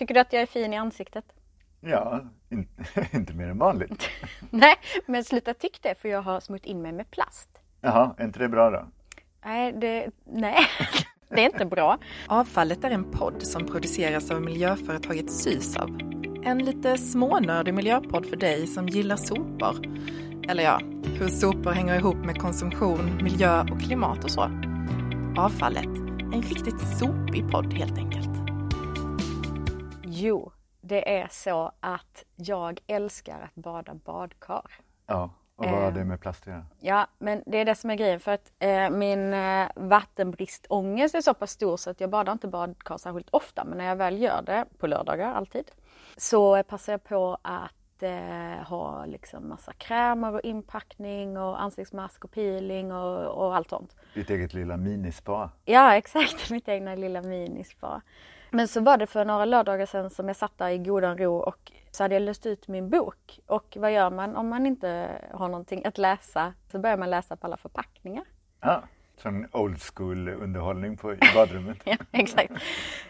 Tycker du att jag är fin i ansiktet? Ja, in, inte mer än vanligt. Nej, men sluta tyck det för jag har smort in mig med plast. Jaha, är inte det bra då? Nej, det, nej. det är inte bra. Avfallet är en podd som produceras av miljöföretaget Sysav. En lite smånördig miljöpodd för dig som gillar sopor. Eller ja, hur sopor hänger ihop med konsumtion, miljö och klimat och så. Avfallet, en riktigt sopig podd helt enkelt. Jo, det är så att jag älskar att bada badkar. Ja, och vad har Eh. det med plast att göra? Ja, men det är det som är grejen för att eh, min eh, vattenbristångest är så pass stor så att jag badar inte badkar särskilt ofta. Men när jag väl gör det, på lördagar alltid, så passar jag på att eh, ha liksom massa krämer och inpackning och ansiktsmask och peeling och, och allt sånt. Ditt eget lilla minispa. Ja, exakt. Mitt egna lilla minispa. Men så var det för några lördagar sedan som jag satt där i godan ro och så hade jag löst ut min bok. Och vad gör man om man inte har någonting att läsa? Så börjar man läsa på alla förpackningar. Ja, sån old school underhållning på, i badrummet. Ja, exakt.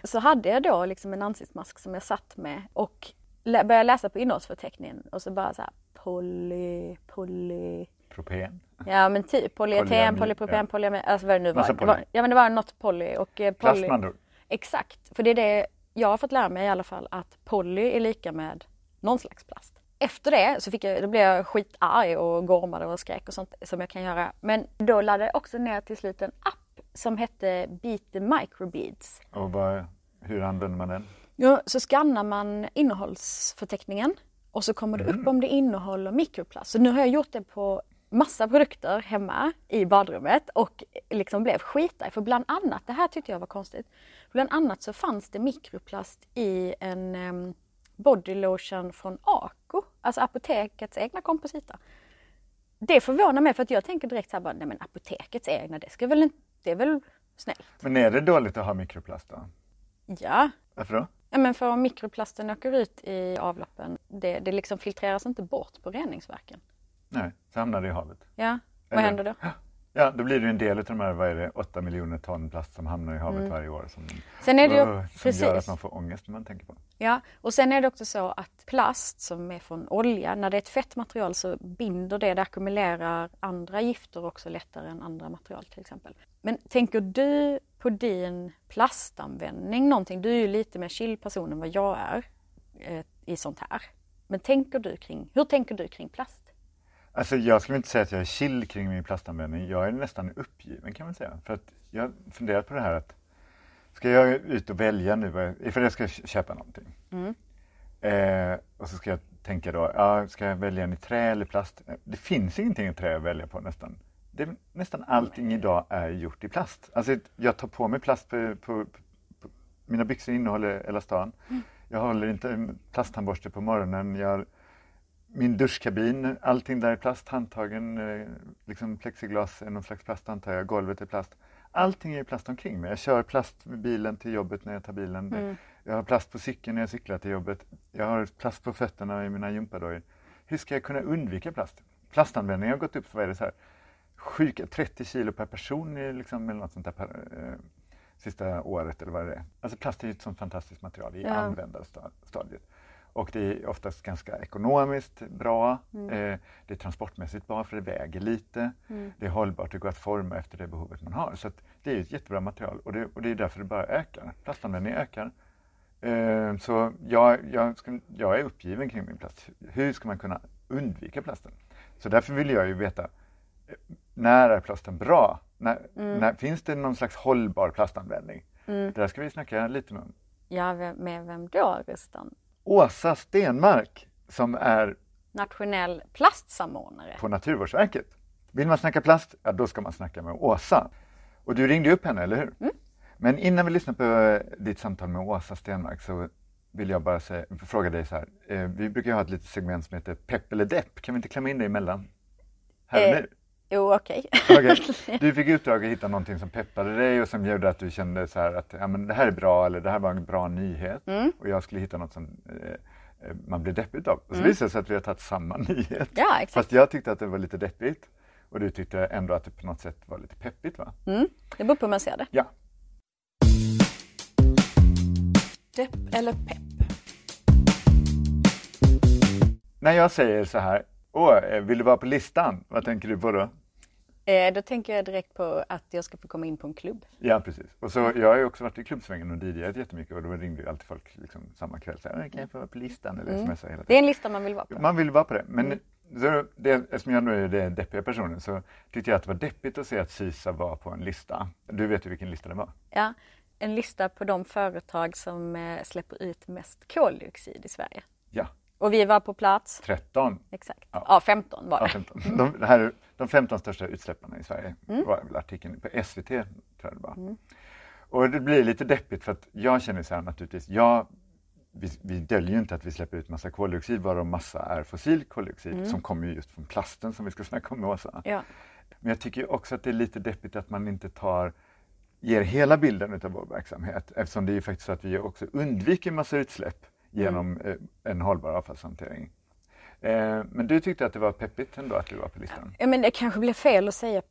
Så hade jag då liksom en ansiktsmask som jag satt med och lä- började läsa på innehållsförteckningen och så bara så här poly, poly, Propen. ja men typ polyeten, polypropen, ja. polyamid, alltså vad det nu var. Massa Det var. poly. Ja men det var något poly och eh, Plast poly. med andra ord. Exakt, för det är det jag har fått lära mig i alla fall att poly är lika med någon slags plast. Efter det så fick jag, då blev jag skitarg och gormade och skrek och sånt som jag kan göra. Men då laddade jag också ner till slut en app som hette Beat the Microbeads. Och vad, hur använder man den? Ja, så skannar man innehållsförteckningen och så kommer det upp om det innehåller mikroplast. Så nu har jag gjort det på massa produkter hemma i badrummet och liksom blev skitarg. För bland annat, det här tyckte jag var konstigt, bland annat så fanns det mikroplast i en um, body lotion från Ako, alltså apotekets egna komposita. Det förvånar mig för att jag tänker direkt så här bara, nej men apotekets egna, det ska väl inte, det är väl snällt. Men är det dåligt att ha mikroplast då? Ja, Varför då? Ja, men för om mikroplasten åker ut i avloppen, det, det liksom filtreras inte bort på reningsverken. Nej, så hamnar det i havet. Ja, vad Eller- händer då? Ja, då blir det en del av de här, vad är det, 8 miljoner ton plast som hamnar i havet varje år. Som, Sen är det ju, som gör att precis. man får ångest när man tänker på det. Ja, och sen är det också så att plast som är från olja, när det är ett fett material så binder det, det ackumulerar andra gifter också lättare än andra material till exempel. Men tänker du på din plastanvändning någonting? Du är ju lite mer chill person än vad jag är eh, i sånt här. Men tänker du kring, hur tänker du kring plast? Alltså jag skulle inte säga att jag är chill kring min plastanvändning. Jag är nästan uppgiven kan man säga. För att jag har funderat på det här att ska jag ut och välja nu, vad jag- ska köpa någonting. Eh, och så ska jag tänka då, ja, ska jag välja en i trä eller plast? Det finns ingenting i trä att välja på nästan. Det, nästan allting idag är gjort i plast. Alltså jag tar på mig plast på, på, på mina byxor innehåller elastan. Jag håller inte en plasttandborste på morgonen. Jag, min duschkabin, allting där är plast, handtagen, eh, liksom plexiglas är någon slags plast antar jag, golvet är plast. Allting är plast omkring mig. Jag kör plast med bilen till jobbet när jag tar bilen. Jag har plast på cykeln när jag cyklar till jobbet. Jag har plast på fötterna i mina gympadojor. Hur ska jag kunna undvika plast? Plastanvändningen har gått upp, vad är det så här, sjuka 30 kilo per person i liksom, eller något sånt där per, eh, sista året eller vad det är. Alltså plast är ju ett sånt fantastiskt material i Ja. användarstadiet. Och det är oftast ganska ekonomiskt bra. Eh, det är transportmässigt bra för det väger lite. Det är hållbart, det går att forma efter det behovet man har. Så det är ett jättebra material och det, och det är därför det bara ökar. Plastanvändningen ökar. Eh, så jag, jag, ska, jag är uppgiven kring min plast. Hur ska man kunna undvika plasten? Så därför vill jag ju veta eh, när är plasten bra? När, när, finns det någon slags hållbar plastanvändning? Det där ska vi snacka lite om. Ja, med vem då, Rustan? Åsa Stenmark som är Nationell plastsamordnare. på Naturvårdsverket. Vill man snacka plast, ja då ska man snacka med Åsa. Och du ringde upp henne, eller hur? Men innan vi lyssnar på eh, ditt samtal med Åsa Stenmark så vill jag bara säga, fråga dig så här. Eh, vi brukar ju ha ett litet segment som heter Pepp eller depp. Kan vi inte klämma in det emellan? Här och Eh, nu? Jo, okej. Okej. Du fick uppdrag att hitta någonting som peppade dig och som gjorde att du kände så här att ja, men det här är bra eller det här var en bra nyhet. Mm. Och jag skulle hitta något som eh, eh, man blir deppig av. Och så visade det sig att vi har tagit samma nyhet. Mm. Ja, exakt. Fast jag tyckte att det var lite deppigt och du tyckte ändå att det på något sätt var lite peppigt va? Mm, det beror på hur man ser det. Ja. Depp eller pepp? när jag säger så här, åh, eh, vill du vara på listan? Vad tänker du på då? Eh, då tänker jag direkt på att jag ska få komma in på en klubb. Ja, precis. Och så, jag har ju också varit i klubbsvängen och DJat jättemycket och då ringde ju alltid folk liksom samma kväll. Så här, kan jag få vara på listan? Eller Mm. smsa hela tiden. Det är en lista man vill vara på. Man vill vara på det. Men Mm. så det, eftersom jag nu är den deppiga personen så tyckte jag att det var deppigt att se att Sisa var på en lista. Du vet ju vilken lista det var. Ja, en lista på de företag som eh, släpper ut mest koldioxid i Sverige. Ja, Och vi var på plats, 13. exakt, Ja. ja, 15 var Ja, det. 15. De, det här, är de 15 största utsläpparna i Sverige Mm. var väl artikeln på SVT. Tror jag det var. Och det blir lite deppigt för att jag känner så här naturligtvis, jag, vi, vi döljer ju inte att vi släpper ut massa koldioxid varav massa är fossil koldioxid som kommer ju just från plasten som vi ska snacka om med Åsa. Ja. Men jag tycker också att det är lite deppigt att man inte tar ger hela bilden utav vår verksamhet eftersom det är ju faktiskt så att vi också undviker massa utsläpp genom eh, en hållbar avfallshantering. Eh, men du tyckte att det var peppigt ändå att du var på listan? Ja, men det kanske blir fel att säga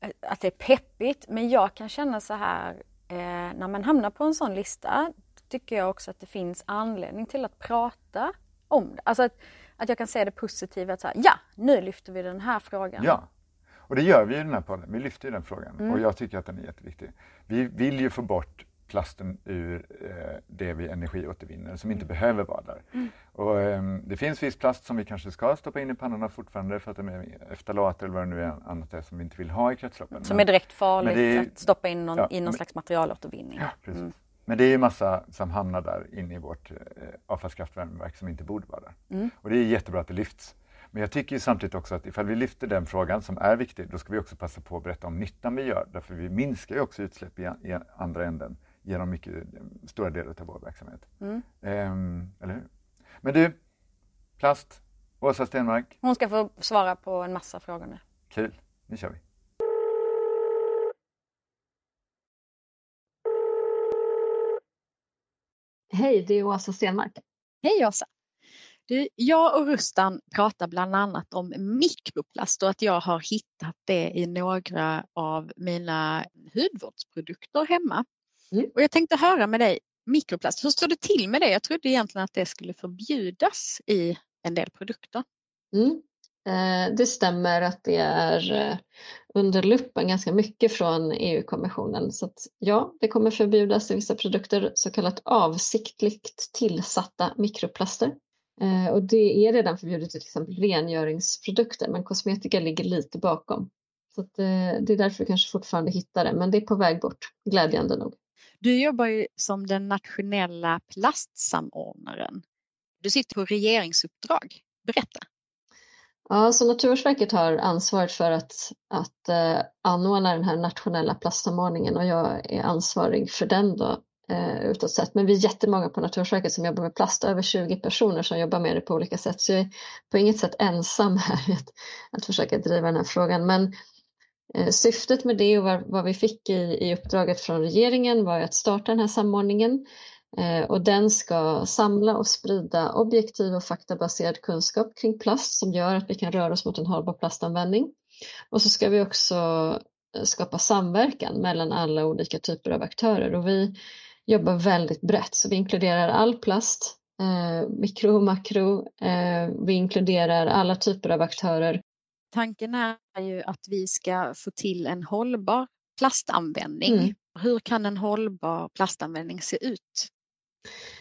eh, att det är peppigt, men jag kan känna så här eh, när man hamnar på en sån lista tycker jag också att det finns anledning till att prata om det. Alltså att, att jag kan se det positiva att så här, ja, nu lyfter vi den här frågan. Ja, och det gör vi i den här podden. Vi lyfter ju den frågan Mm. och jag tycker att den är jätteviktig. Vi vill ju få bort plasten ur eh, det vi energiåtervinner som inte behöver vara där. Mm. Och, ehm, det finns viss plast som vi kanske ska stoppa in i pannorna fortfarande för att de är efterlat eller vad det nu är annat är som vi inte vill ha i kretsloppen. Som Men- är direkt farligt är- att stoppa in någon, Ja, i någon slags materialåtervinning. Ja, precis. Men det är ju massa som hamnar där inne i vårt eh, avfallskraftvärmeverk som inte borde vara där. Och det är jättebra att det lyfts. Men jag tycker samtidigt också att ifall vi lyfter den frågan som är viktig, då ska vi också passa på att berätta om nyttan vi gör. Därför vi minskar ju också utsläpp i, i andra änden genom mycket stora delar av vår verksamhet. Ehm, eller hur? Men du, plast, Åsa Stenmark, Hon ska få svara på en massa frågor nu. kul. Nu kör vi. Hej, det är Åsa Stenmark. Hej Åsa! Du, jag och Rustan pratar bland annat om mikroplast och att jag har hittat det i några av mina hudvårdsprodukter hemma. Mm. Och jag tänkte höra med dig, mikroplast, hur står det till med det? Jag trodde egentligen att det skulle förbjudas i en del produkter. Mm. Eh, Det stämmer att det är eh, under luppen ganska mycket från EU-kommissionen. Så att, ja, det kommer förbjudas i vissa produkter, så kallat avsiktligt tillsatta mikroplaster. Eh, Och det är redan förbjudet i till exempel rengöringsprodukter, men kosmetika ligger lite bakom. Så att, det är därför vi kanske fortfarande hittar det, men det är på väg bort, glädjande nog. Du jobbar ju som den nationella plastsamordnaren. Du sitter på regeringsuppdrag. Berätta. Ja, så Naturvårdsverket har ansvaret för att, att eh, anordna den här nationella plastsamordningen och jag är ansvarig för den då eh, utåt sett. Men vi är jättemånga på Naturvårdsverket som jobbar med plast, över 20 personer som jobbar med det på olika sätt. Så jag är på inget sätt ensam här att, att försöka driva den här frågan. Men eh, Eh, syftet med det och vad, vi fick i, uppdraget från regeringen var att starta den här samordningen. Eh, och den ska samla och sprida objektiv och faktabaserad kunskap kring plast som gör att vi kan röra oss mot en hållbar plastanvändning. Och så ska vi också eh, skapa samverkan mellan alla olika typer av aktörer och vi jobbar väldigt brett så vi inkluderar all plast, eh, mikro och makro, eh, vi inkluderar alla typer av aktörer. Tanken är ju att vi ska få till en hållbar plastanvändning. Mm. Hur kan en hållbar plastanvändning se ut?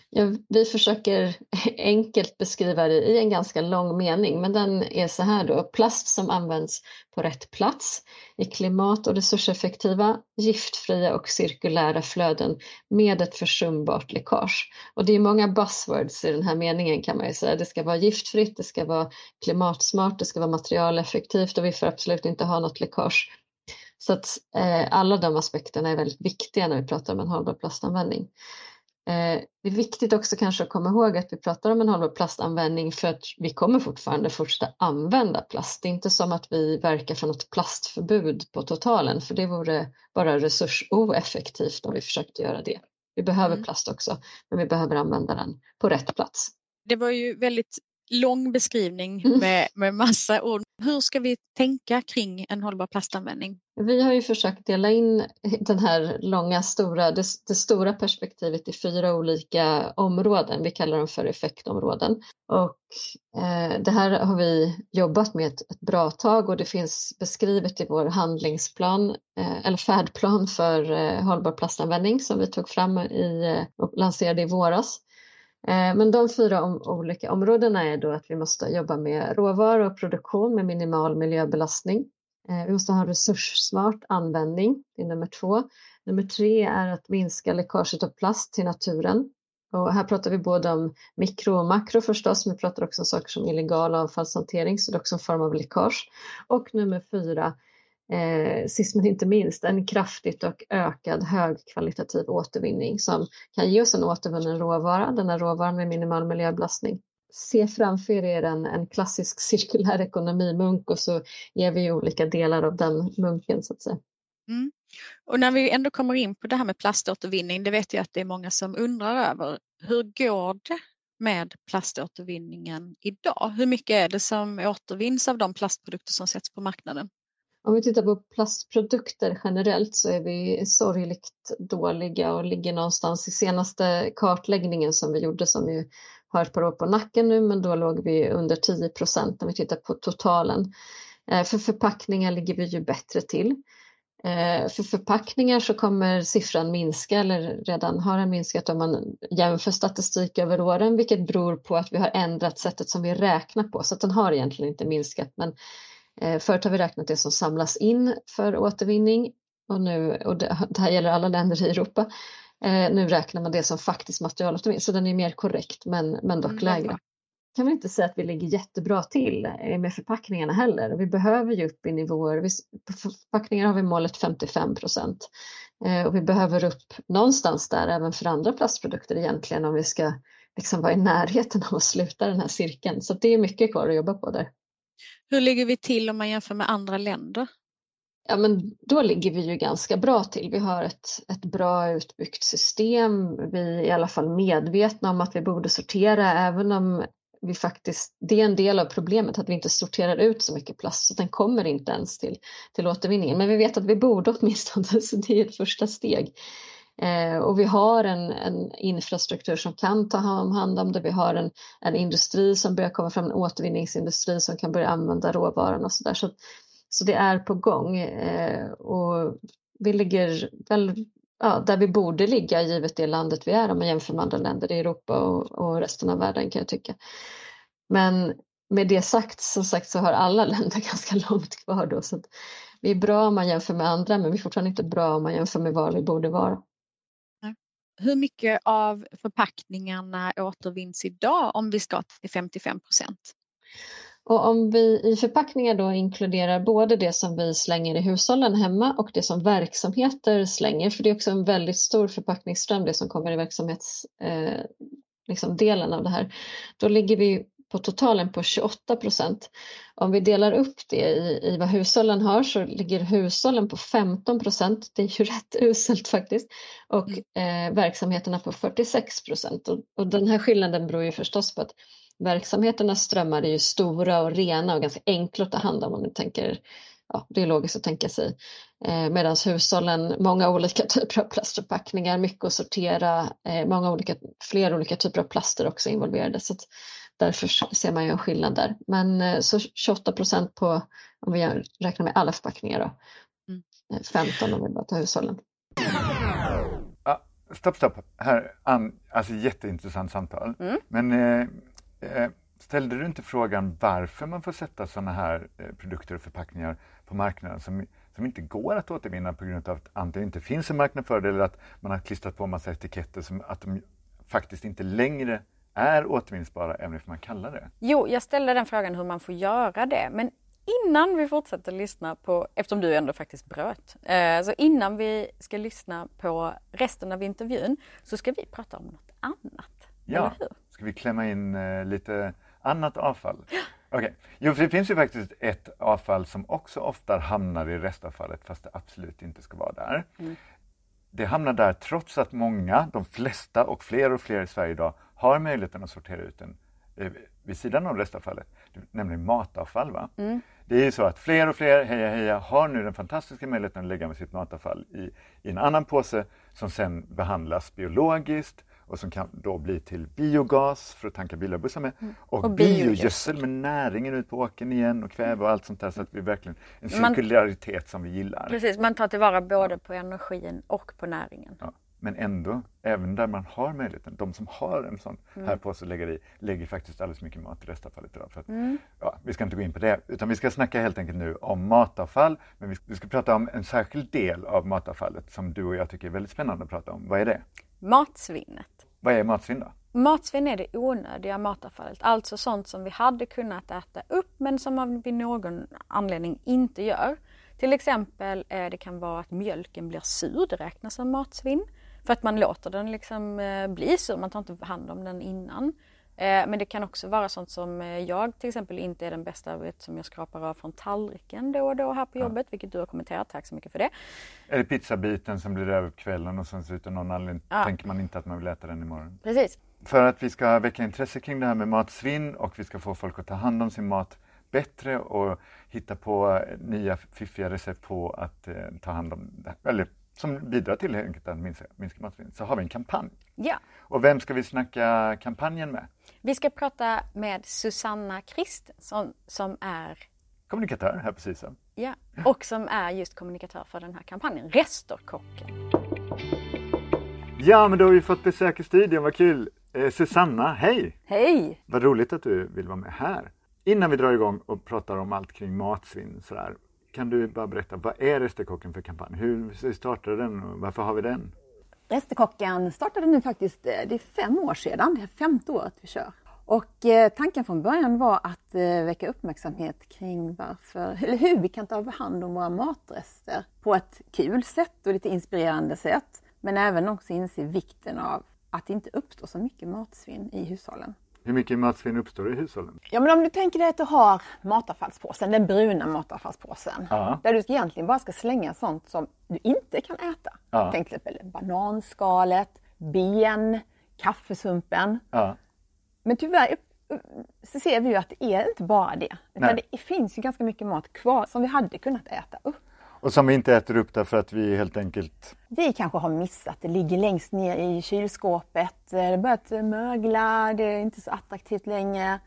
Ja, vi försöker enkelt beskriva det i en ganska lång mening, men den är så här då. Plast som används på rätt plats i klimat och resurseffektiva, giftfria och cirkulära flöden med ett försumbart läckage. Och det är många buzzwords i den här meningen kan man ju säga. Det ska vara giftfritt, det ska vara klimatsmart, det ska vara materialeffektivt och vi får absolut inte ha något läckage. Så att eh, alla de aspekterna är väldigt viktiga när vi pratar om en hållbar plastanvändning. Eh, det är viktigt också kanske att komma ihåg att vi pratar om en hållbar plastanvändning för att vi kommer fortfarande fortsätta använda plast. Det är inte som att vi verkar för något plastförbud på totalen för det vore bara resursoeffektivt om vi försökte göra det. Vi behöver Mm. plast också men vi behöver använda den på rätt plats. Det var ju väldigt lång beskrivning Mm. med, med massa ord. Hur ska vi tänka kring en hållbar plastanvändning? Vi har ju försökt dela in den här långa, stora, det, det stora perspektivet i fyra olika områden. Vi kallar dem för effektområden. Och eh, det här har vi jobbat med ett, ett bra tag och det finns beskrivet i vår handlingsplan eh, eller färdplan för eh, hållbar plastanvändning som vi tog fram i, eh, och lanserade i våras. Eh, men de fyra om, olika områdena är då att vi måste jobba med råvaror och produktion med minimal miljöbelastning. Eh, vi måste ha en resurssmart användning, det är nummer två. Nummer tre är att minska läckaget av plast till naturen. Och här pratar vi både om mikro och makro förstås, men vi pratar också om saker som illegal avfallshantering, så det är också en form av läckage. Och nummer fyra, eh, sist men inte minst, en kraftigt och ökad högkvalitativ återvinning som kan ge oss en återvunnen råvara, den här råvaran med minimal miljöbelastning. Se framför er en, en klassisk cirkulär ekonomimunk och så ger vi olika delar av den munken så att säga. Mm. Och när vi ändå kommer in på det här med plaståtervinning, det vet jag att det är många som undrar över. Hur går det med plaståtervinningen idag? Hur mycket är det som återvinns av de plastprodukter som sätts på marknaden? Om vi tittar på plastprodukter generellt så är vi sorgligt dåliga och ligger någonstans i senaste kartläggningen som vi gjorde som ju har ett par år på nacken nu men då låg vi under 10 procent när vi tittar på totalen. Eh, för förpackningar ligger vi ju bättre till. Eh, för förpackningar så kommer siffran minska eller redan har den minskat om man jämför statistik över åren vilket beror på att vi har ändrat sättet som vi räknar på så att den har egentligen inte minskat men Förut har vi räknat det som samlas in för återvinning och, nu, och det, det här gäller alla länder i Europa. Eh, nu räknar man det som faktisk materialåtervinning så den är mer korrekt men, men dock Mm, lägre. kan väl inte säga att vi ligger jättebra till eh, med förpackningarna heller. Vi behöver ju upp i nivåer, på förpackningar har vi målet 55 procent eh, och vi behöver upp någonstans där även för andra plastprodukter egentligen om vi ska liksom vara i närheten av att sluta den här cirkeln. Så det är mycket kvar att jobba på där. Hur ligger vi till om man jämför med andra länder? Ja, men då ligger vi ju ganska bra till. Vi har ett, ett bra utbyggt system. Vi är i alla fall medvetna om att vi borde sortera även om vi faktiskt, det är en del av problemet att vi inte sorterar ut så mycket plast så den kommer inte ens till, till återvinningen. Men vi vet att vi borde åtminstone så det är ett första steg. Eh, och vi har en, en infrastruktur som kan ta hand om det. Vi har en, en industri som börjar komma fram, en återvinningsindustri som kan börja använda råvaran och sådär. Så, så det är på gång eh, och vi ligger väl ja, där vi borde ligga givet det landet vi är om man jämför med andra länder i Europa och, och resten av världen kan jag tycka. Men med det sagt, som sagt så har alla länder ganska långt kvar då så att vi är bra om man jämför med andra men vi är fortfarande inte bra om man jämför med var vi borde vara. Hur mycket av förpackningarna återvinns idag om vi ska till 55 procent? Och om vi i förpackningar då inkluderar både det som vi slänger i hushållen hemma och det som verksamheter slänger, för det är också en väldigt stor förpackningsström det som kommer i verksamhetsdelen eh, liksom av det här, då ligger vi på totalen på 28 procent. Om vi delar upp det i, i vad hushållen har så ligger hushållen på 15 procent, det är ju rätt uselt faktiskt, och eh, verksamheterna på 46 procent. Och, och den här skillnaden beror ju förstås på att verksamheternas strömmar är ju stora och rena och ganska enkla att ta hand om om du tänker, ja det är logiskt att tänka sig. Eh, Medan hushållen, många olika typer av plastförpackningar, mycket att sortera, eh, många olika, fler olika typer av plaster också involverade. Så att därför ser man ju en skillnad där. Men eh, så 28 procent på, om vi räknar med alla förpackningar då, Mm. Eh, 15 om vi bara tar hushållen. Ja, stopp, stopp. Här, Ann, alltså jätteintressant samtal. Mm. Men eh, eh, ställde du inte frågan varför man får sätta sådana här produkter och förpackningar på marknaden som, som inte går att återvinna på grund av att antingen inte finns en marknad för det eller att man har klistrat på massa etiketter som att de faktiskt inte längre är återvinningsbara även om man kallar det. Jo, jag ställde den frågan hur man får göra det. Men innan vi fortsätter lyssna på, eftersom du ändå faktiskt bröt, eh, så innan vi ska lyssna på resten av intervjun så ska vi prata om något annat. Ja, ska vi klämma in eh, lite annat avfall? Okej, jo för det finns ju faktiskt ett avfall som också ofta hamnar i restavfallet fast det absolut inte ska vara där. Det hamnar där trots att många, de flesta och fler och fler i Sverige idag har möjligheten att sortera ut den eh, vid sidan av restavfallet, nämligen matavfall. Va? Mm. Det är ju så att fler och fler, heja heja, har nu den fantastiska möjligheten att lägga med sitt matavfall i, i en annan påse som sen behandlas biologiskt och som kan då bli till biogas för att tanka bilar och bussar med. Och, Och biogödsel med näringen ut på åkern igen och kväve och allt sånt där så att vi verkligen en Man- cirkularitet som vi gillar. Precis, man tar tillvara både på energin och på näringen. Ja. Men ändå, även där man har möjligheten, de som har en sån Mm. här påse att lägga i, lägger faktiskt alldeles mycket mat i restavfallet idag. För att, Mm. ja, vi ska inte gå in på det, utan vi ska snacka helt enkelt nu om matavfall. Men vi ska, vi ska prata om en särskild del av matavfallet som du och jag tycker är väldigt spännande att prata om. Vad är det? Matsvinnet. Vad är matsvinn då? Matsvinn är det onödiga matavfallet, alltså sånt som vi hade kunnat äta upp men som av vid någon anledning inte gör. Till exempel eh, det kan vara att mjölken blir sur, det räknas som matsvinn. För att man låter den liksom eh, bli sur, man tar inte hand om den innan. Eh, men det kan också vara sånt som eh, jag till exempel inte är den bästa vet, som jag skrapar av från tallriken då och då här på jobbet, vilket du har kommenterat, tack så mycket för det. Det pizzabiten som blir över på kvällen och sen så utan någon anledning Ja. tänker man inte att man vill äta den imorgon? Precis. För att vi ska väcka intresse kring det här med matsvinn och vi ska få folk att ta hand om sin mat bättre och hitta på nya fiffiga recept på att eh, ta hand om det, eller som bidrar till att minska, minska matsvinn, så har vi en kampanj. Ja. Och vem ska vi snacka kampanjen med? Vi ska prata med Susanna Kristensson som är Kommunikatör här på SISA. Ja, och som är just kommunikatör för den här kampanjen, Restorkocken. Ja, men då har vi fått besök i studion, vad kul! Eh, Susanna, hej! Hej! Vad roligt att du vill vara med här. Innan vi drar igång och pratar om allt kring matsvinn sådär, kan du bara berätta, vad är Resterkocken för kampanj? Hur startade den och varför har vi den? Österkocken startade nu faktiskt, eh, det är fem år sedan, det är femte året vi kör. Och eh, tanken från början var att eh, väcka uppmärksamhet kring varför, eller hur vi kan ta hand om våra matrester på ett kul sätt och lite inspirerande sätt. Men även också inse vikten av att det inte uppstår så mycket matsvinn i hushållen. Hur mycket matsvinn uppstår i hushållen? Ja men om du tänker dig att du har matavfallspåsen, den bruna matavfallspåsen. Ja. Där du egentligen bara ska slänga sånt som du inte kan äta. Ja. Tänk till exempel bananskalet, ben, kaffesumpen. Ja, Men tyvärr så ser vi ju att det är inte bara det. Utan Nej. det finns ju ganska mycket mat kvar som vi hade kunnat äta upp. Och som vi inte äter upp därför att vi helt enkelt Vi kanske har missat, det ligger längst ner i kylskåpet, det har börjat mögla, det är inte så attraktivt längre.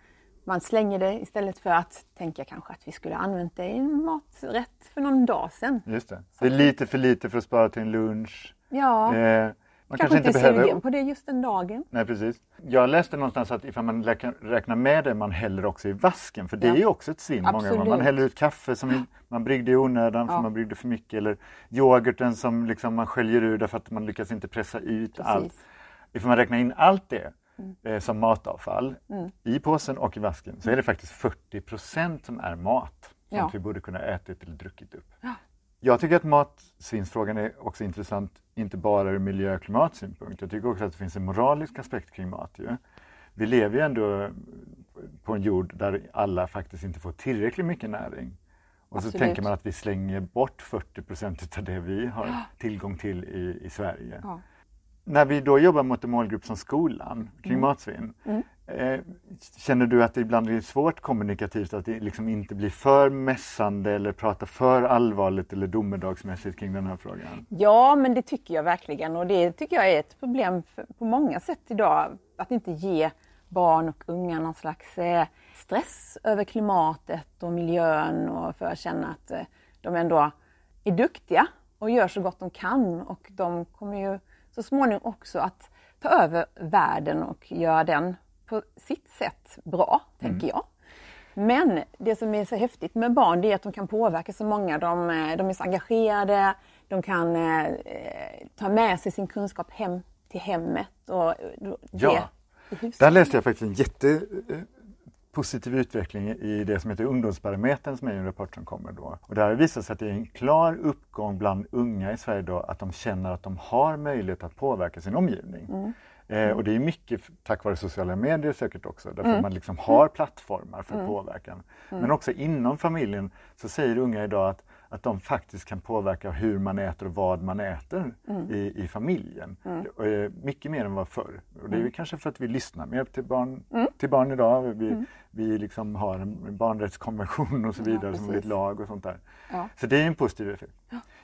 Man slänger det istället för att tänka kanske att vi skulle använt det i en maträtt för någon dag sedan. Just det. Det är lite för lite för att spara till en lunch. Ja, Eh, man kanske, inte är behöver... sugen på det just den dagen. Nej, precis. Jag läste någonstans att ifall man räknar, med det man häller också i vasken, för det Ja. är ju också ett svinn många gånger. Man häller ut kaffe som man bryggde i onödan för Ja. man bryggde för mycket eller yoghurten som liksom man sköljer ur därför att man lyckas inte pressa ut allt. Precis. Ifall man räknar in allt det eh, som matavfall Mm. i påsen och i vasken så är det faktiskt 40 procent som är mat. Som Ja. vi borde kunna ätit eller druckit upp. Jag tycker att matsvinnsfrågan är också intressant, inte bara ur miljö och klimatsynpunkt. Jag tycker också att det finns en moralisk aspekt kring mat. Ju. Vi lever ju ändå på en jord där alla faktiskt inte får tillräckligt mycket näring. Och så Absolut. tänker man att vi slänger bort 40 procent av det vi har tillgång till i, i Sverige. Ja. När vi då jobbar mot en målgrupp som skolan kring Mm. matsvinn, eh, känner du att det ibland är svårt kommunikativt att det liksom inte blir för mässande eller prata för allvarligt eller domedagsmässigt kring den här frågan? Ja, men det tycker jag verkligen och det tycker jag är ett problem för, på många sätt idag. Att inte ge barn och unga någon slags eh, stress över klimatet och miljön och för att känna att eh, de ändå är duktiga och gör så gott de kan och de kommer ju så småningom också att ta över världen och göra den på sitt sätt bra, tänker jag. Men det som är så häftigt med barn det är att de kan påverka så många. De, eh, de är så engagerade, de kan eh, eh, ta med sig sin kunskap hem till hemmet. Och, eh, det Ja. Där läste jag faktiskt en jättepositiv utveckling i det som heter Ungdomsbarometern som är en rapport som kommer då. Och där visat sig att det är en klar uppgång bland unga i Sverige då att de känner att de har möjlighet att påverka sin omgivning. Eh, och det är mycket tack vare sociala medier säkert också, därför att man liksom har plattformar för påverkan. Men också inom familjen så säger unga idag att att de faktiskt kan påverka hur man äter och vad man äter Mm. i, i familjen. Eh, Mycket mer än vad förr. Och det är ju kanske för att vi lyssnar mer till barn, till barn idag. Vi, vi liksom har en barnrättskonvention och så vidare som är ett lag och sånt där. Ja. Så det är en positiv effekt.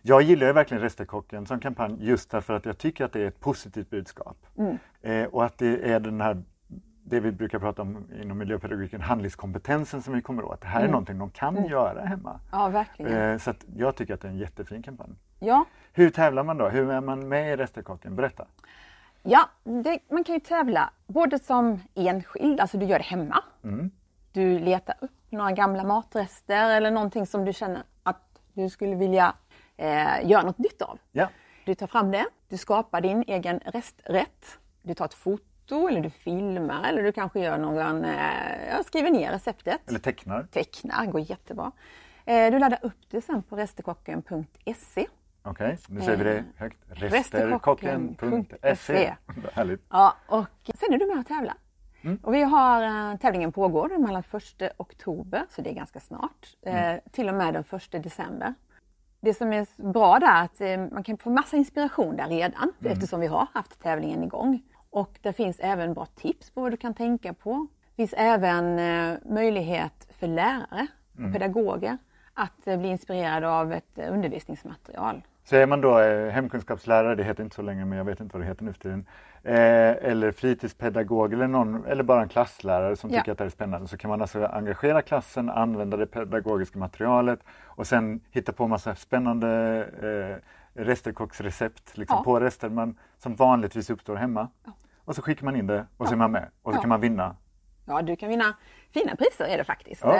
Jag gillar verkligen Resterkocken som kampanj just därför att jag tycker att det är ett positivt budskap. Mm. Eh, och att det är den här det vi brukar prata om inom miljöpedagogiken, handlingskompetensen som vi kommer åt. Det här är någonting de kan göra hemma. Ja, verkligen. Eh, så jag tycker att det är en jättefin kampanj. Ja, Hur tävlar man då? Hur är man med i Resterkocken? Berätta. ja det, man kan ju tävla både som enskild, alltså du gör det hemma. Mm. Du letar upp några gamla matrester eller någonting som du känner att du skulle vilja eh, göra något nytt av. Ja. Du tar fram det, du skapar din egen resträtt. Du tar ett foto eller du filmar eller du kanske gör någon, eh, skriver ner receptet. Eller tecknar. Tecknar, går jättebra. Eh, du laddar upp det sen på restekocken.se. Okej, nu säger vi det högt. Resterkocken.se. Resterkocken.se. Härligt. Ja, och sen är du med och tävlar. Och vi har, eh, tävlingen pågår mellan 1 oktober, så det är ganska snart, eh, till och med den 1 december. Det som är bra där är att eh, man kan få massa inspiration där redan eftersom vi har haft tävlingen igång. Och det finns även bra tips på vad du kan tänka på. Det finns även eh, möjlighet för lärare och pedagoger att eh, bli inspirerade av ett eh, undervisningsmaterial. Så är man då hemkunskapslärare, det heter inte så länge men jag vet inte vad det heter nu för tiden. Eller fritidspedagog eller, någon, eller bara en klasslärare som Ja. tycker att det här är spännande så kan man alltså engagera klassen, använda det pedagogiska materialet och sen hitta på massa spännande eh, resterkocksrecept liksom Ja. på rester man, som vanligtvis uppstår hemma. Och så skickar man in det och så är man med och så kan man vinna. Ja, du kan vinna fina priser är det faktiskt. Ja.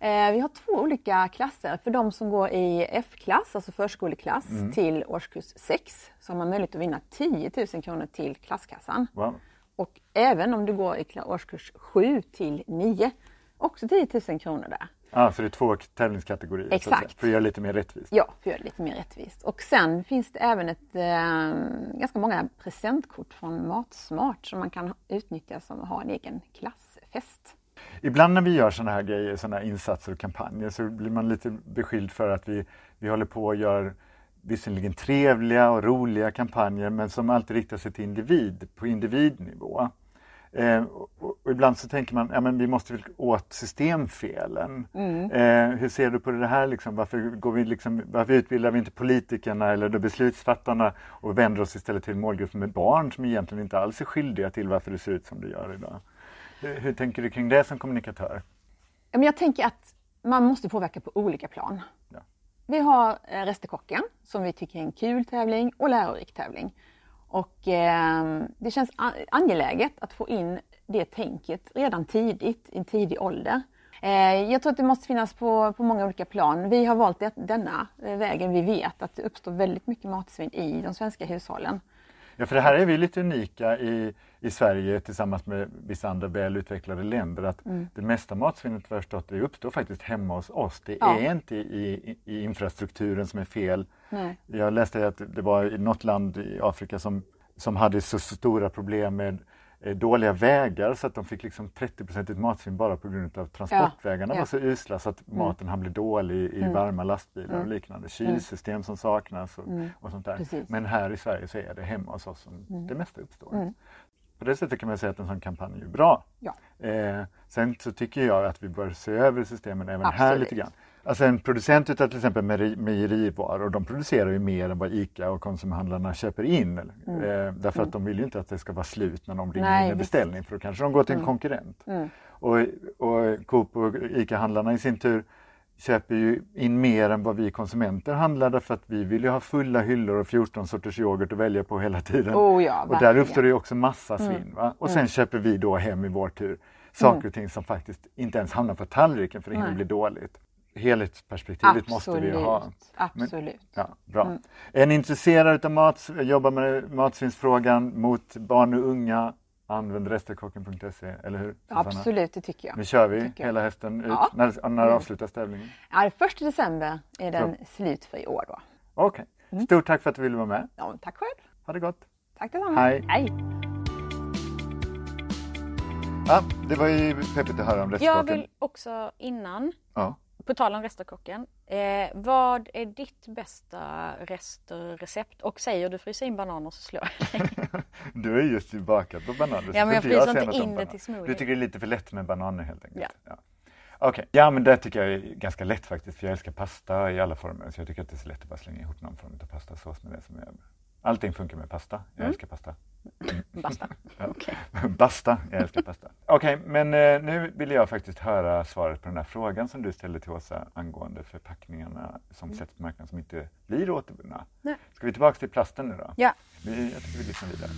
Eh. Eh, Vi har två olika klasser. För de som går i F-klass, alltså förskoleklass, Mm. till årskurs 6 så har man möjlighet att vinna 10 000 kronor till klasskassan. Wow. Och även om du går i årskurs 7 till 9, också 10 000 kronor där. Ah, så det är två tävlingskategorier. Exakt. För att göra det lite mer rättvist. Ja, för att göra det lite mer rättvist. Och sen finns det även ett, eh, ganska många presentkort från Matsmart som man kan utnyttja som att ha en egen klassfest. Ibland när vi gör sådana här grejer, sådana här insatser och kampanjer så blir man lite beskylld för att vi, vi håller på och gör visserligen trevliga och roliga kampanjer men som alltid riktar sig till individ, på individnivå. Eh, och, ibland så tänker man, ja men vi måste väl åt systemfelen. Eh, hur ser du på det här liksom? Varför, går vi liksom, varför utbildar vi inte politikerna eller beslutsfattarna och vänder oss istället till en målgrupp med barn som egentligen inte alls är skyldiga till varför det ser ut som det gör idag? Hur, hur tänker du kring det som kommunikatör? Jag tänker att man måste påverka på olika plan. Ja. Vi har eh, Resterkocken som vi tycker är en kul tävling och lärorik tävling. Och eh, det känns angeläget att få in det tänket redan tidigt, i en tidig ålder. Eh, jag tror att det måste finnas på, på många olika plan. Vi har valt det, denna eh, vägen. Vi vet att det uppstår väldigt mycket matsvinn i de svenska hushållen. Ja, för det här är vi lite unika i, i Sverige tillsammans med vissa andra väl utvecklade länder. Att det mesta matsvinnet vad jag förstått, det uppstår faktiskt hemma hos oss. Det Ja. är inte i, i, i infrastrukturen som är fel. Nej. Jag läste att det var i något land i Afrika som, som hade så stora problem med eh, dåliga vägar så att de fick liksom 30% matsvinn bara på grund av transportvägarna Ja, var så usla så att maten han blev dålig i varma lastbilar och liknande. Kylsystem som saknas och, och sånt där. Precis. Men här i Sverige så är det hemma hos oss som det mesta uppstår. På det sättet kan man säga att en sån kampanj är bra. Ja. Eh, sen så tycker jag att vi bör se över systemen även här Absolut. lite grann. Alltså en producent utav till exempel mejeri- mejerivaror, de producerar ju mer än vad ICA och konsumhandlarna köper in. Eh, därför att de vill ju inte att det ska vara slut när de ringer Nej, in visst. beställning för då kanske de går till en konkurrent. Och, och Coop och ICA-handlarna i sin tur köper ju in mer än vad vi konsumenter handlar därför att vi vill ju ha fulla hyllor och 14 sorters yoghurt att välja på hela tiden. Oh ja, och där uppstår det ju också massa svinn. Va? Och sen köper vi då hem i vår tur saker och ting som faktiskt inte ens hamnar på tallriken för det hinner bli dåligt. Helhetsperspektivet måste vi ju ha. Absolut. Men- Ja, bra. Är ni intresserade av mat, jobbar med matsvinnsfrågan mot barn och unga, använd resterkocken.se, eller hur? Susanna? Absolut, det tycker jag. Nu kör vi jag. hela hästen ut. Ja. När, när avslutas tävlingen? Ja, första december är den slut för i år då. Okej. Mm. Stort tack för att du ville vara med. Ja, tack själv. Ha det gott. Tack detsamma. Hej. Hej. Ja, det var ju peppigt att höra om Jag resterkocken. vill också innan Ja. På tal om Resterkocken. Eh, vad är ditt bästa resterrecept? Och säger du frysa in bananer så slår jag dig. du är just bakat på bananer. Ja men jag fryser inte in det till smoothie. Du tycker det är lite för lätt med bananer helt enkelt? Ja. ja. Okej, okay. ja men det tycker jag är ganska lätt faktiskt för jag älskar pasta i alla former så jag tycker att det är så lätt att bara slänga ihop någon form av pastasås med det som är Allting funkar med pasta. Jag mm. älskar pasta. Basta. Okay. Basta, jag älskar pasta. Okej, okay, men eh, nu vill jag faktiskt höra svaret på den här frågan som du ställde till Åsa angående förpackningarna som mm. sätts på marknaden som inte blir återvunna. Nej. Ska vi tillbaka till plasten nu då? Ja. Vi, jag tycker vi lyssnar vidare.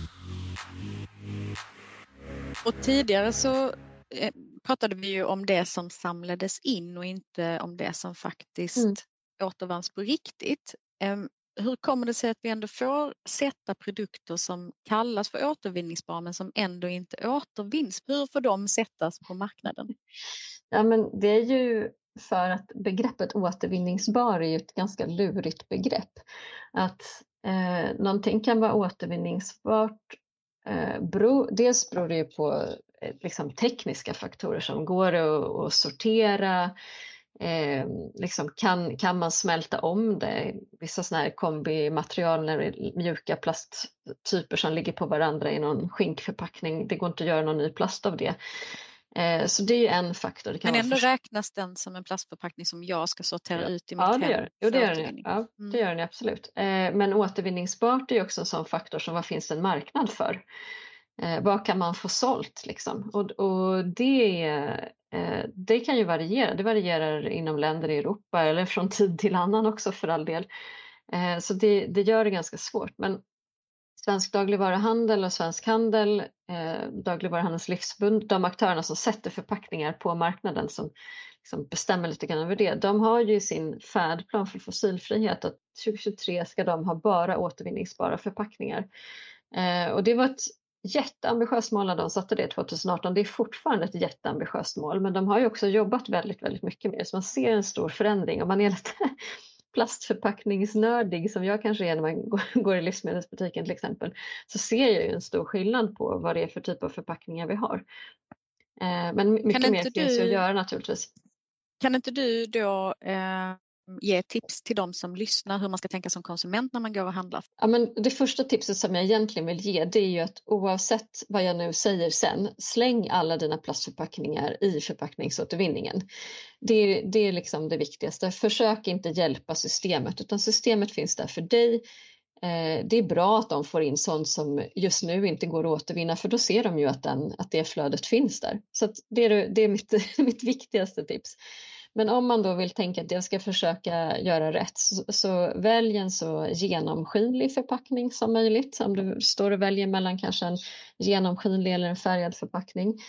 Och tidigare så eh, pratade vi ju om det som samlades in och inte om det som faktiskt mm. återvanns på riktigt. Um, hur kommer det sig att vi ändå får sätta produkter som kallas för återvinningsbara men som ändå inte återvinns? Hur får de sättas på marknaden? Ja, men det är ju för att begreppet återvinningsbar är ett ganska lurigt begrepp. Att eh, någonting kan vara återvinningsbart eh, bero, dels beror det ju på eh, liksom, tekniska faktorer som går att, att sortera, Eh, liksom kan, kan man smälta om det? Vissa sådana här kombimaterial, när det mjuka plasttyper som ligger på varandra i någon skinkförpackning, det går inte att göra någon ny plast av det. Eh, så det är ju en faktor. Men ändå räknas den som en plastförpackning som jag ska sortera ja. ut i mitt ja, det gör, jo, det gör den. Ja, mm. det gör den absolut. Eh, men återvinningsbart är också en sån faktor som vad finns det en marknad för? Eh, vad kan man få sålt liksom? Och, och det Eh, det kan ju variera. Det varierar inom länder i Europa eller från tid till annan också för all del. Eh, så det, det gör det ganska svårt. Men Svensk dagligvaruhandel och Svensk Handel, eh, Dagligvaruhandelns livsförbund, de aktörerna som sätter förpackningar på marknaden som liksom bestämmer lite grann över det, de har ju sin färdplan för fossilfrihet att 2023 ska de ha bara återvinningsbara förpackningar. Eh, och det var ett jätteambitiöst mål när de satte det 2018. Det är fortfarande ett jätteambitiöst mål, men de har ju också jobbat väldigt, väldigt mycket med det. Så man ser en stor förändring och man är lite plastförpackningsnördig som jag kanske är när man går i livsmedelsbutiken till exempel, så ser jag ju en stor skillnad på vad det är för typ av förpackningar vi har. Eh, men mycket mer finns ju att göra naturligtvis. Kan inte du då eh, Mm. ge tips till de som lyssnar hur man ska tänka som konsument när man går och handlar? Ja, men det första tipset som jag egentligen vill ge det är ju att oavsett vad jag nu säger sen, släng alla dina plastförpackningar i förpackningsåtervinningen. Det är, det är liksom det viktigaste. Försök inte hjälpa systemet utan systemet finns där för dig. Eh, det är bra att de får in sånt som just nu inte går att återvinna för då ser de ju att, den, att det flödet finns där. Så det är, det är mitt, mitt viktigaste tips. Men om man då vill tänka att jag ska försöka göra rätt så, så välj en så genomskinlig förpackning som möjligt. Om du står och väljer mellan kanske en genomskinlig eller en färgad förpackning.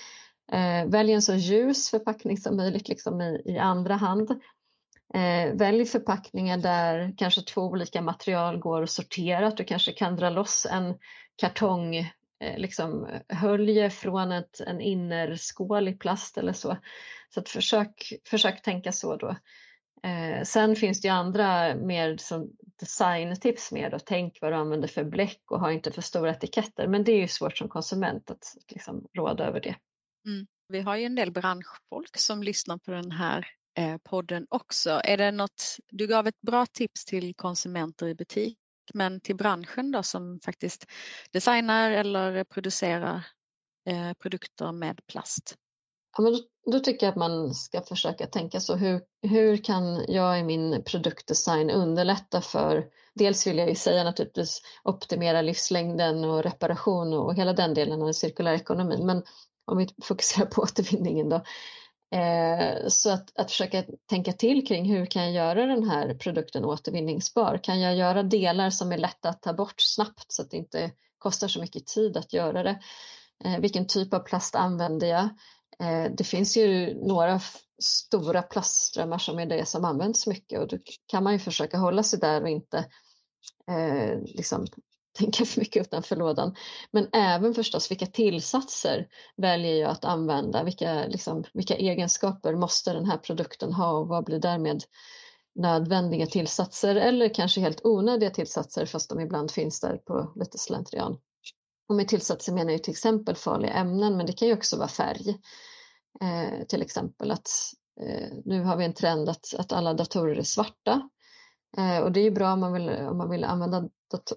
Eh, välj en så ljus förpackning som möjligt liksom i, i andra hand. Eh, välj förpackningar där kanske två olika material går att sortera. Du kanske kan dra loss en kartong Eh, liksom, eh, hölje från ett, en innerskål i plast eller så så att försök, försök tänka så då. Eh, sen finns det ju andra mer som designtips mer då, tänk vad du använder för bläck och ha inte för stora etiketter. Men det är ju svårt som konsument att liksom råda över det. Mm. Vi har ju en del branschfolk som lyssnar på den här eh, podden också. Är det något, du gav ett bra tips till konsumenter i butik, men till branschen då som faktiskt designar eller producerar eh, produkter med plast? Ja, men då, då, tycker jag att man ska försöka tänka så. Hur, hur kan jag i min produktdesign underlätta för, dels vill jag ju säga naturligtvis optimera livslängden och reparation och hela den delen av den cirkulära ekonomin. Men om vi fokuserar på återvinningen då. Eh, så att, att försöka tänka till kring hur kan jag göra den här produkten återvinningsbar? Kan jag göra delar som är lätta att ta bort snabbt så att det inte kostar så mycket tid att göra det? Eh, vilken typ av plast använder jag? Eh, det finns ju några stora plastströmmar som är det som används mycket och då kan man ju försöka hålla sig där och inte eh, liksom tänka för mycket utanför lådan. Men även förstås vilka tillsatser väljer jag att använda? Vilka, liksom, vilka egenskaper måste den här produkten ha och vad blir därmed nödvändiga tillsatser eller kanske helt onödiga tillsatser fast de ibland finns där på lite slentrian. Och med tillsatser menar jag till exempel farliga ämnen men det kan ju också vara färg. Eh, till exempel att eh, nu har vi en trend att, att alla datorer är svarta. Eh, och det är ju bra om man vill, om man vill använda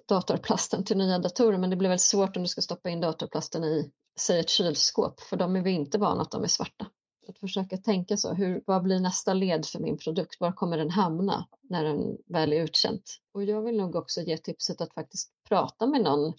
datorplasten till nya datorer men det blir väldigt svårt om du ska stoppa in datorplasten i, säg ett kylskåp, för de är vi inte vana att de är svarta. Att försöka tänka så, hur, vad blir nästa led för min produkt? Var kommer den hamna när den väl är utkänt? Och jag vill nog också ge tipset att faktiskt prata med någon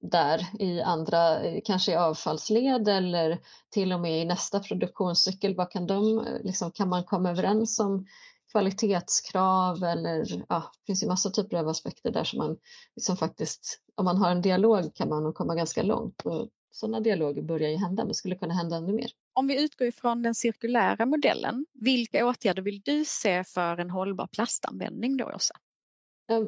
där i andra, kanske i avfallsled eller till och med i nästa produktionscykel. Vad kan, de, eh, liksom, kan man komma överens om kvalitetskrav eller ja, det finns ju massa typer av aspekter där som man liksom faktiskt, om man har en dialog kan man komma ganska långt. Och sådana dialoger börjar ju hända men skulle kunna hända ännu mer. Om vi utgår ifrån den cirkulära modellen, vilka åtgärder vill du se för en hållbar plastanvändning då Åsa?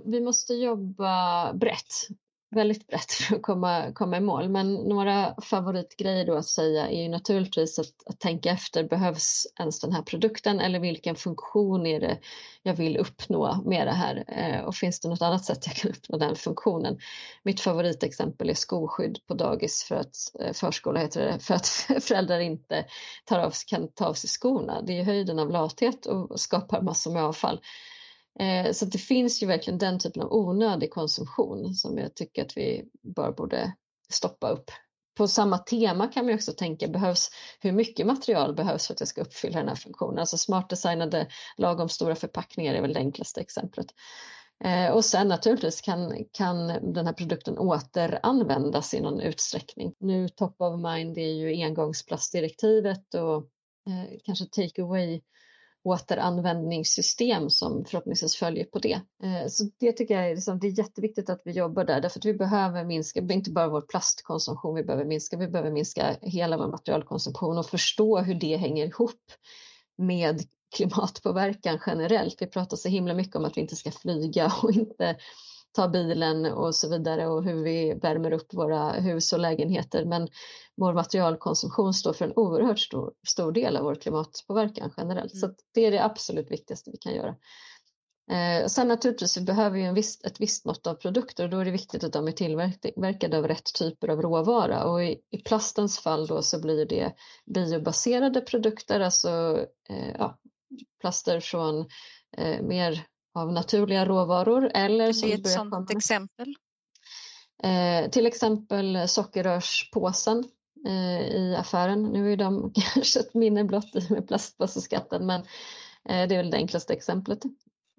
Vi måste jobba brett väldigt brett för att komma, komma i mål. Men några favoritgrejer då att säga är ju naturligtvis att, att tänka efter, behövs ens den här produkten eller vilken funktion är det jag vill uppnå med det här? Eh, och finns det något annat sätt jag kan uppnå den funktionen? Mitt favoritexempel är skoskydd på dagis för att eh, förskola heter det, för att föräldrar inte tar av, kan ta av sig skorna. Det är höjden av lathet och skapar massor med avfall. Eh, så det finns ju verkligen den typen av onödig konsumtion som jag tycker att vi bara borde stoppa upp. På samma tema kan man också tänka, behövs, hur mycket material behövs för att jag ska uppfylla den här funktionen? Alltså smart designade lagom stora förpackningar är väl det enklaste exemplet. Eh, och sen naturligtvis kan, kan den här produkten återanvändas i någon utsträckning. Nu top of mind är ju engångsplastdirektivet och eh, kanske take away återanvändningssystem som förhoppningsvis följer på det. Eh, så det tycker jag är, liksom, det är jätteviktigt att vi jobbar där därför att vi behöver minska, inte bara vår plastkonsumtion vi behöver minska, vi behöver minska hela vår materialkonsumtion och förstå hur det hänger ihop med klimatpåverkan generellt. Vi pratar så himla mycket om att vi inte ska flyga och inte ta bilen och så vidare och hur vi värmer upp våra hus och lägenheter. Men vår materialkonsumtion står för en oerhört stor, stor del av vår klimatpåverkan generellt. Mm. Så det är det absolut viktigaste vi kan göra. Eh, sen naturligtvis, vi behöver ju en viss, ett visst mått av produkter och då är det viktigt att de är tillverkade av rätt typer av råvara och i, i plastens fall då så blir det biobaserade produkter, alltså eh, ja, plaster från eh, mer av naturliga råvaror. Eller som ett sådant komma. exempel? Eh, till exempel sockerrörspåsen eh, i affären. Nu är de kanske ett minne blott i med plastpåseskatten men eh, det är väl det enklaste exemplet.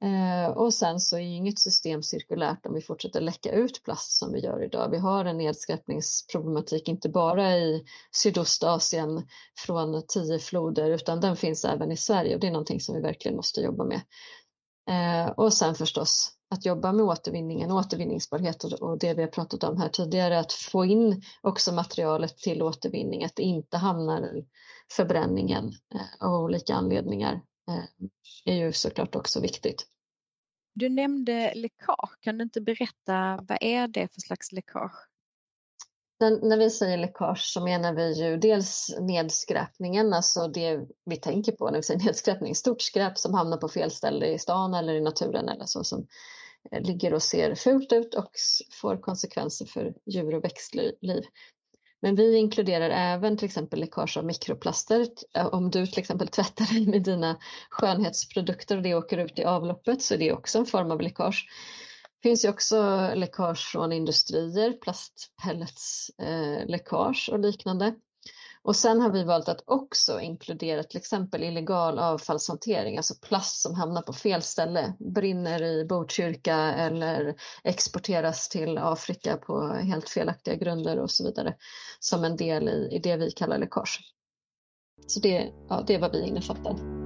Eh, och sen så är inget system cirkulärt om vi fortsätter läcka ut plast som vi gör idag. Vi har en nedskräpningsproblematik inte bara i Sydostasien från tio floder utan den finns även i Sverige och det är någonting som vi verkligen måste jobba med. Eh, och sen förstås att jobba med återvinningen, återvinningsbarhet och, det vi har pratat om här tidigare, att få in också materialet till återvinning, att det inte hamnar i förbränningen eh, av olika anledningar eh, är ju såklart också viktigt. Du nämnde läckage, kan du inte berätta vad är det för slags läckage? Den, när vi säger läckage så menar vi ju dels nedskräpningen, alltså det vi tänker på när vi säger nedskräpning, stort skräp som hamnar på fel ställe i stan eller i naturen eller så som eh, ligger och ser fult ut och får konsekvenser för djur och växtliv. Men vi inkluderar även till exempel läckage av mikroplaster. Eh, om du till exempel tvättar dig med dina skönhetsprodukter och det åker ut i avloppet så är det också en form av läckage. Det finns ju också läckage från industrier, plastpelletsläckage eh, och liknande. Och sen har vi valt att också inkludera till exempel illegal avfallshantering, alltså plast som hamnar på fel ställe, brinner i Botkyrka eller exporteras till Afrika på helt felaktiga grunder och så vidare, som en del i, i det vi kallar läckage. Så det, ja, det är vad vi innefattar.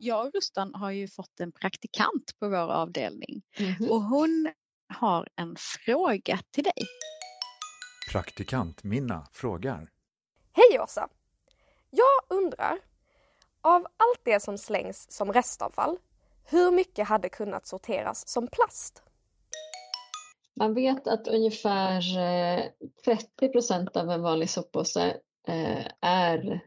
Jag och Rustan har ju fått en praktikant på vår avdelning mm. och hon har en fråga till dig. Praktikant Minna frågar. Hej Åsa! Jag undrar, av allt det som slängs som restavfall, hur mycket hade kunnat sorteras som plast? Man vet att ungefär 30 eh, procent av en vanlig soppåse eh, är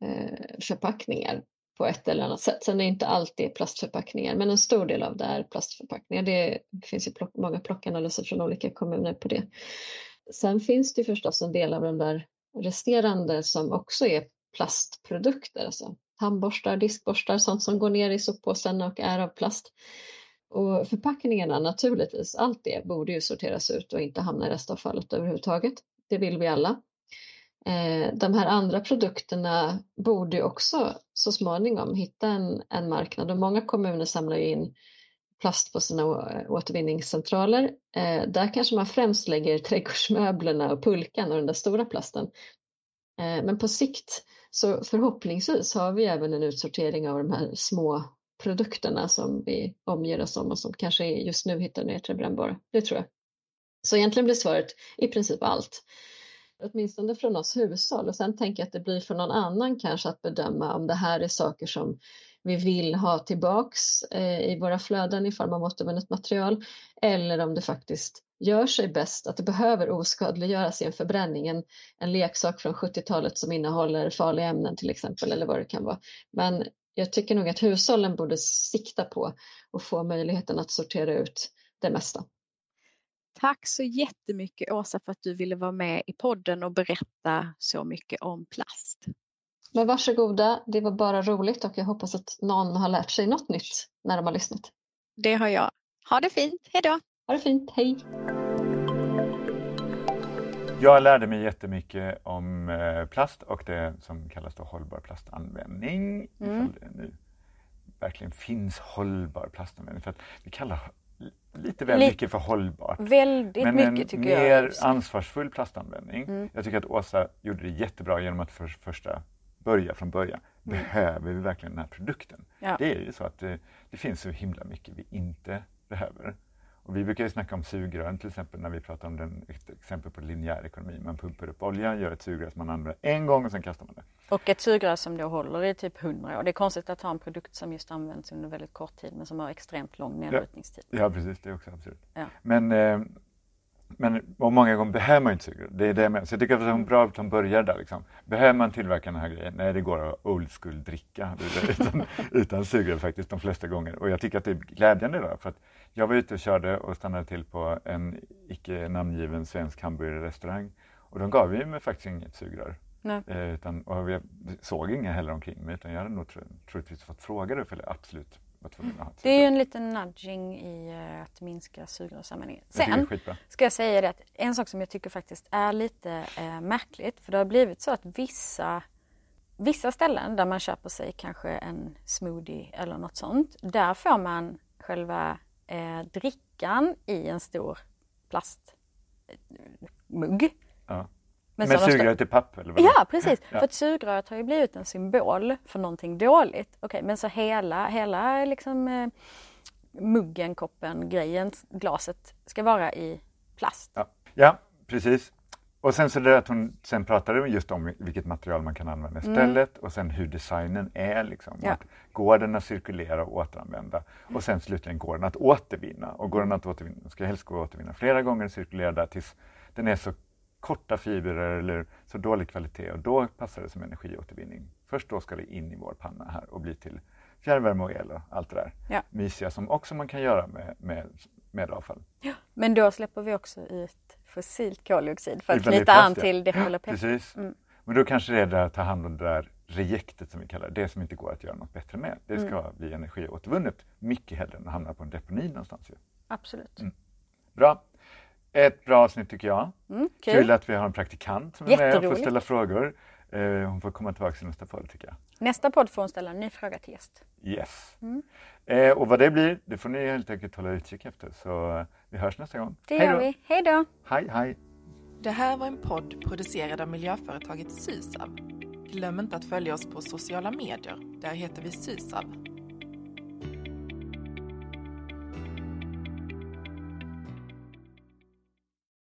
eh, förpackningar på ett eller annat sätt. Sen är det inte alltid plastförpackningar men en stor del av det är plastförpackningar. Det finns ju plock, många plockanalyser från olika kommuner på det. Sen finns det förstås en del av de där resterande som också är plastprodukter, alltså tandborstar, diskborstar, sånt som går ner i soppåsen och är av plast. Och förpackningarna naturligtvis, allt det borde ju sorteras ut och inte hamna i restavfallet överhuvudtaget. Det vill vi alla. Eh, de här andra produkterna borde också så småningom hitta en, en marknad och många kommuner samlar in plast på sina återvinningscentraler. Eh, där kanske man främst lägger trädgårdsmöblerna och pulkan och den där stora plasten. Eh, men på sikt så förhoppningsvis har vi även en utsortering av de här små produkterna som vi omger oss om och som kanske just nu hittar ner till brännbara. Det tror jag. Så egentligen blir svaret i princip allt. Åtminstone från oss hushåll och sen tänker jag att det blir för någon annan kanske att bedöma om det här är saker som vi vill ha tillbaks eh, i våra flöden i form av återvunnet material eller om det faktiskt gör sig bäst, att det behöver oskadliggöras i en förbränning, en, en leksak från 70-talet som innehåller farliga ämnen till exempel eller vad det kan vara. Men jag tycker nog att hushållen borde sikta på att få möjligheten att sortera ut det mesta. Tack så jättemycket Åsa för att du ville vara med i podden och berätta så mycket om plast. Men varsågoda, det var bara roligt och jag hoppas att någon har lärt sig något nytt när de har lyssnat. Det har jag. Ha det fint, hej då! Ha det fint, hej! Jag lärde mig jättemycket om eh, plast och det som kallas då hållbar plastanvändning. Mm. Ifall det nu verkligen finns hållbar plastanvändning. För att vi kallar lite väl Lite, mycket för hållbart. Väldigt Men mycket tycker jag. Men mer ansvarsfull plastanvändning. Mm. Jag tycker att Åsa gjorde det jättebra genom att för första börja från början. Mm. Behöver vi verkligen den här produkten? Ja. Det är ju så att det, det finns så himla mycket vi inte behöver. Och vi brukar ju snacka om sugrören till exempel när vi pratar om den, ett exempel på linjär ekonomi. Man pumpar upp olja, gör ett sugrör som man använder en gång och sen kastar man det. Och ett sugrör som då håller i typ 100 år. Det är konstigt att ha en produkt som just används under väldigt kort tid men som har extremt lång nedbrytningstid. Ja, ja precis, det är också absurt. Ja. Men, eh, men och många gånger behöver man inte sugrör. Det är det menar. Så jag tycker att det är bra att de börjar där. Liksom. Behöver man tillverka den här grejen? Nej, det går att old school dricka utan, utan sugrör faktiskt de flesta gånger. Och jag tycker att det är glädjande då, för att jag var ute och körde och stannade till på en icke namngiven svensk hamburgerrestaurang och de gav ju mig faktiskt inget sugrör. Eh, utan, och jag såg inga heller omkring mig utan jag hade nog tro, troligtvis fått fråga det för jag absolut var tvungen att ha Det är ju en liten nudging i uh, att minska sugrörsanvändningen. Sen ska jag säga det att en sak som jag tycker faktiskt är lite uh, märkligt för det har blivit så att vissa Vissa ställen där man köper sig kanske en smoothie eller något sånt, där får man själva eh, drickan i en stor plastmugg. Ja. Men, Men sugröret i papp? Eller vad ja precis, ja. för att sugröret har ju blivit en symbol för någonting dåligt. Okej, okay, men så hela, hela liksom eh, muggen, koppen, grejen, glaset ska vara i plast. Ja, ja precis. Och sen så det att hon sen pratade just om vilket material man kan använda istället mm. och sen hur designen är. Liksom. Ja. Att går den att cirkulera och återanvända? Och sen slutligen går den att återvinna? Och går den att återvinna ska helst gå att återvinna flera gånger och cirkulera där tills den är så korta fibrer eller så dålig kvalitet och då passar det som energiåtervinning. Först då ska det in i vår panna här och bli till fjärrvärme och el och allt det där ja. mysiga som också man kan göra med, med, med avfall. Ja, men då släpper vi också ut fossilt koldioxid för att knyta an till Decolopet. Precis. Mm. Men då kanske det är det att ta hand om det där rejektet som vi kallar det, det som inte går att göra något bättre med. Det ska mm. bli energiåtervunnet mycket hellre än att hamna på en deponi någonstans. Ju. Absolut. Mm. Bra. Ett bra avsnitt tycker jag. Mm, kul. kul att vi har en praktikant som är med och får ställa frågor. Eh, hon får komma tillbaka i nästa podd tycker jag. Nästa podd får hon ställa en ny fråga till gäst. Yes. Mm. Eh, och vad det blir, det får ni helt enkelt hålla utkik efter. Så vi hörs nästa gång. Det gör vi. Hej då! Hej, hej! Det här var en podd producerad av miljöföretaget Sysav. Glöm inte att följa oss på sociala medier. Där heter vi Sysav.